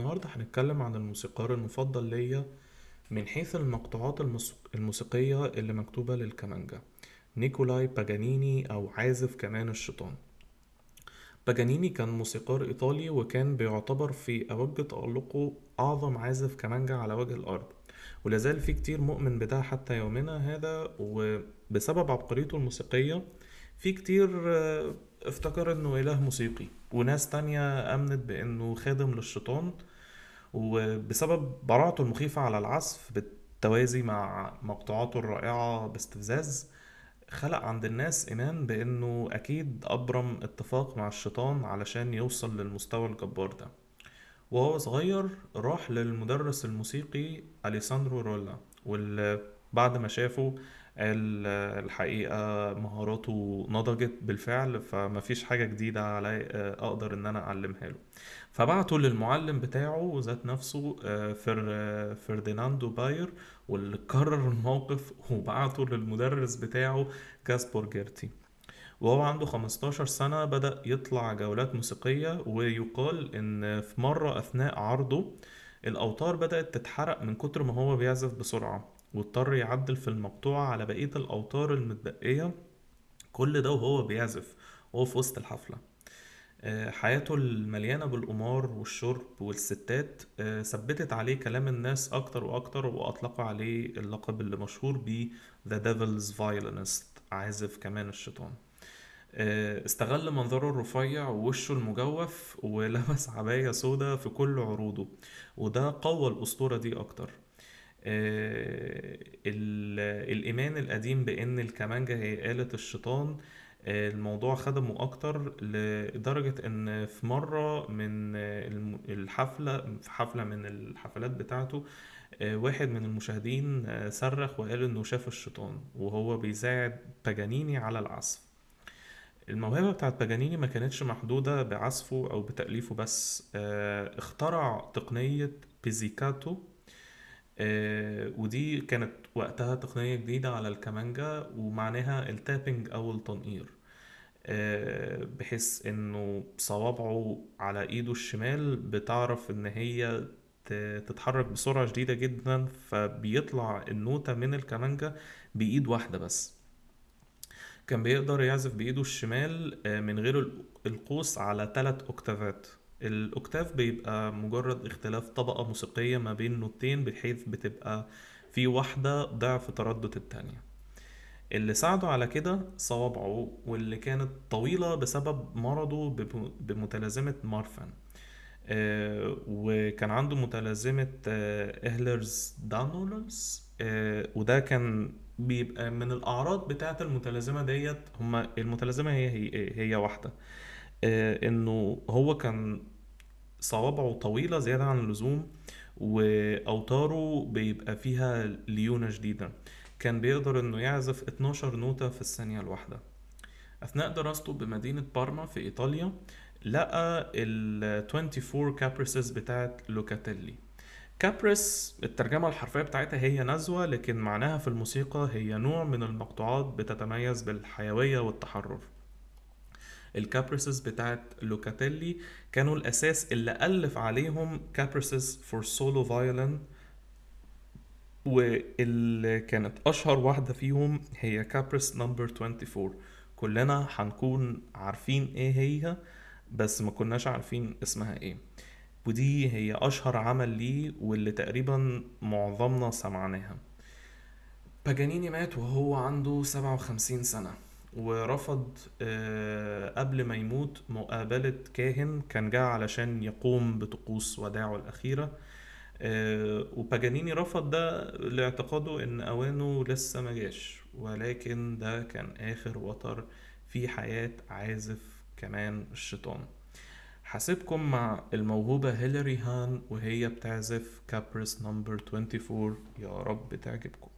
النهاردة هنتكلم عن الموسيقار المفضل ليا من حيث المقطوعات الموس- الموسيقية اللي مكتوبة للكمانجا نيكولاي باجانيني أو عازف كمان الشيطان. باجانيني كان موسيقار إيطالي وكان بيعتبر في أوج تألقه أعظم عازف كمانجا على وجه الأرض. ولازال في كتير مؤمن بده حتى يومنا هذا وبسبب عبقريته الموسيقية في كتير آه، افتكر إنه إله موسيقي. وناس تانية آمنت بإنه خادم للشيطان وبسبب براعته المخيفة على العزف بالتوازي مع مقطوعاته الرائعة باستفزاز خلق عند الناس إيمان بأنه أكيد أبرم اتفاق مع الشيطان علشان يوصل للمستوى الجبار ده. وهو صغير راح للمدرس الموسيقي أليساندرو رولا واللي بعد ما شافه قال الحقيقة مهاراته نضجت بالفعل فمفيش حاجة جديدة علي آه، أقدر إن أنا أعلمها له. فبعته للمعلم بتاعه ذات نفسه آه، فر فرديناندو باير واللي كرر الموقف وبعته للمدرس بتاعه كاسبور جيرتي. وهو عنده 15 سنة بدأ يطلع جولات موسيقية ويقال إن في مرة أثناء عرضه الأوتار بدأت تتحرق من كتر ما هو بيعزف بسرعة. واضطر يعدل في المقطوعة على بقية الأوتار المتبقية. كل ده وهو بيعزف وهو في وسط الحفلة. آه، حياته المليانة بالقمار والشرب والستات آه، ثبتت عليه كلام الناس أكتر وأكتر وأطلقوا عليه اللقب اللي مشهور بيه The Devil's Violinist عازف كمان الشيطان. آه، استغل منظره الرفيع ووشه المجوف ولبس عباية سودا في كل عروضه وده قوى الأسطورة دي أكتر. الإيمان القديم بأن الكمانجة هي آلة الشيطان آه، الموضوع خدمه أكتر لدرجة إن في مرة من آه، الحفلة في حفلة من الحفلات بتاعته آه، واحد من المشاهدين آه، صرخ وقال إنه شاف الشيطان وهو بيساعد باجانيني على العزف. الموهبة بتاعت باجانيني ما كانتش محدودة بعزفه أو بتأليفه بس آه، اخترع تقنية بيزيكاتو آه، ودي كانت وقتها تقنية جديدة على الكمانجا ومعناها التابنج أو التنقير. آه، بحيث إنه صوابعه على إيده الشمال بتعرف إن هي تتحرك بسرعة شديدة جدا فبيطلع النوتة من الكمانجا بإيد واحدة بس. كان بيقدر يعزف بإيده الشمال آه، من غير ال- القوس على ثلاث أوكتافات. الأوكتاف بيبقى مجرد اختلاف طبقة موسيقية ما بين نوتين بحيث بتبقى في واحدة ضعف تردد التانية. اللي ساعده على كده صوابعه واللي كانت طويلة بسبب مرضه بم- بمتلازمة مارفان آه، وكان عنده متلازمة آه، إهلرز دانولرز آه، وده كان بيبقى من الأعراض بتاعة المتلازمة ديت. هما المتلازمة هي هي, هي واحدة. آه، إنه هو كان صوابعه طويلة زيادة عن اللزوم وأوتاره بيبقى فيها ليونة شديدة. كان بيقدر إنه يعزف 12 نوتة في الثانية الواحدة. أثناء دراسته بمدينة بارما في إيطاليا لقى ال 24 caprices بتاعت لوكاتيلي. Caprice الترجمة الحرفية بتاعتها هي نزوة لكن معناها في الموسيقى هي نوع من المقطوعات بتتميز بالحيوية والتحرر. ال caprices بتاعت لوكاتيلي كانوا الأساس اللي ألف عليهم Caprices for Solo Violin واللي كانت أشهر واحدة فيهم هي Caprice number 24 كلنا هنكون عارفين إيه هي بس ما كناش عارفين اسمها إيه. ودي هي أشهر عمل ليه واللي تقريبا معظمنا سمعناها. باجانيني مات وهو عنده 57 سنة. ورفض آه، قبل ما يموت مقابلة كاهن كان جاء علشان يقوم بطقوس وداعه الأخيرة. آه، وباجانيني رفض ده لاعتقاده إن أوانه لسه ما جاش ولكن ده كان آخر وتر في حياة عازف كمان الشيطان. حاسيبكم مع الموهوبة هيلاري هان وهي بتعزف Caprice number 24 يا رب تعجبكم.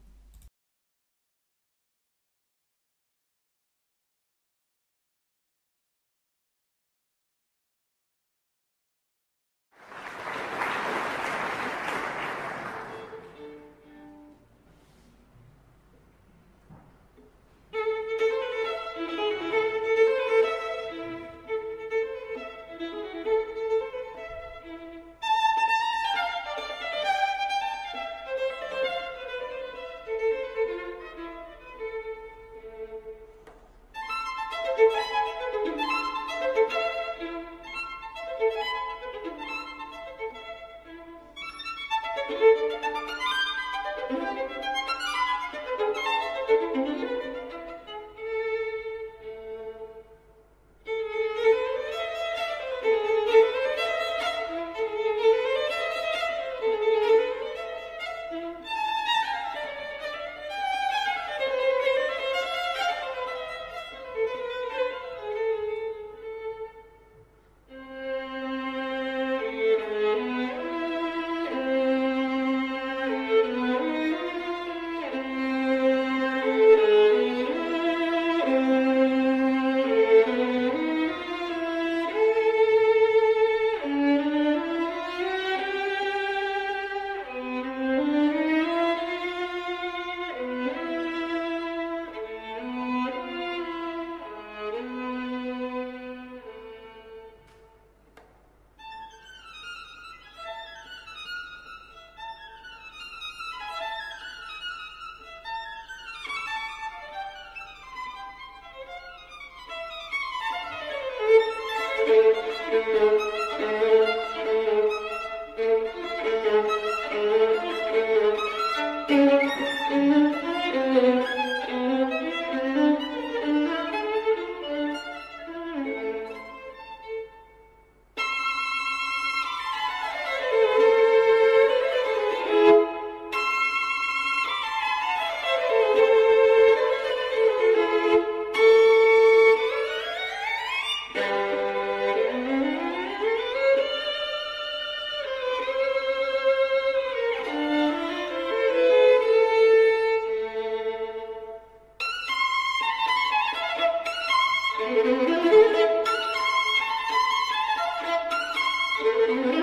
Mm-hmm.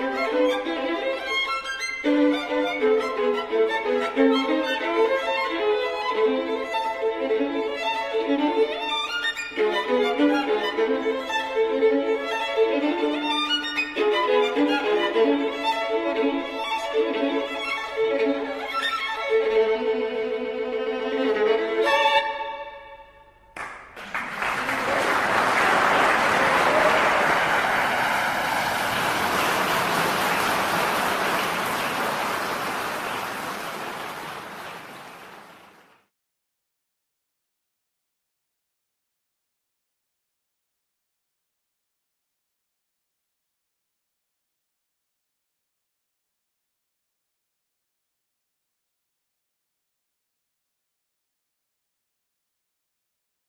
Música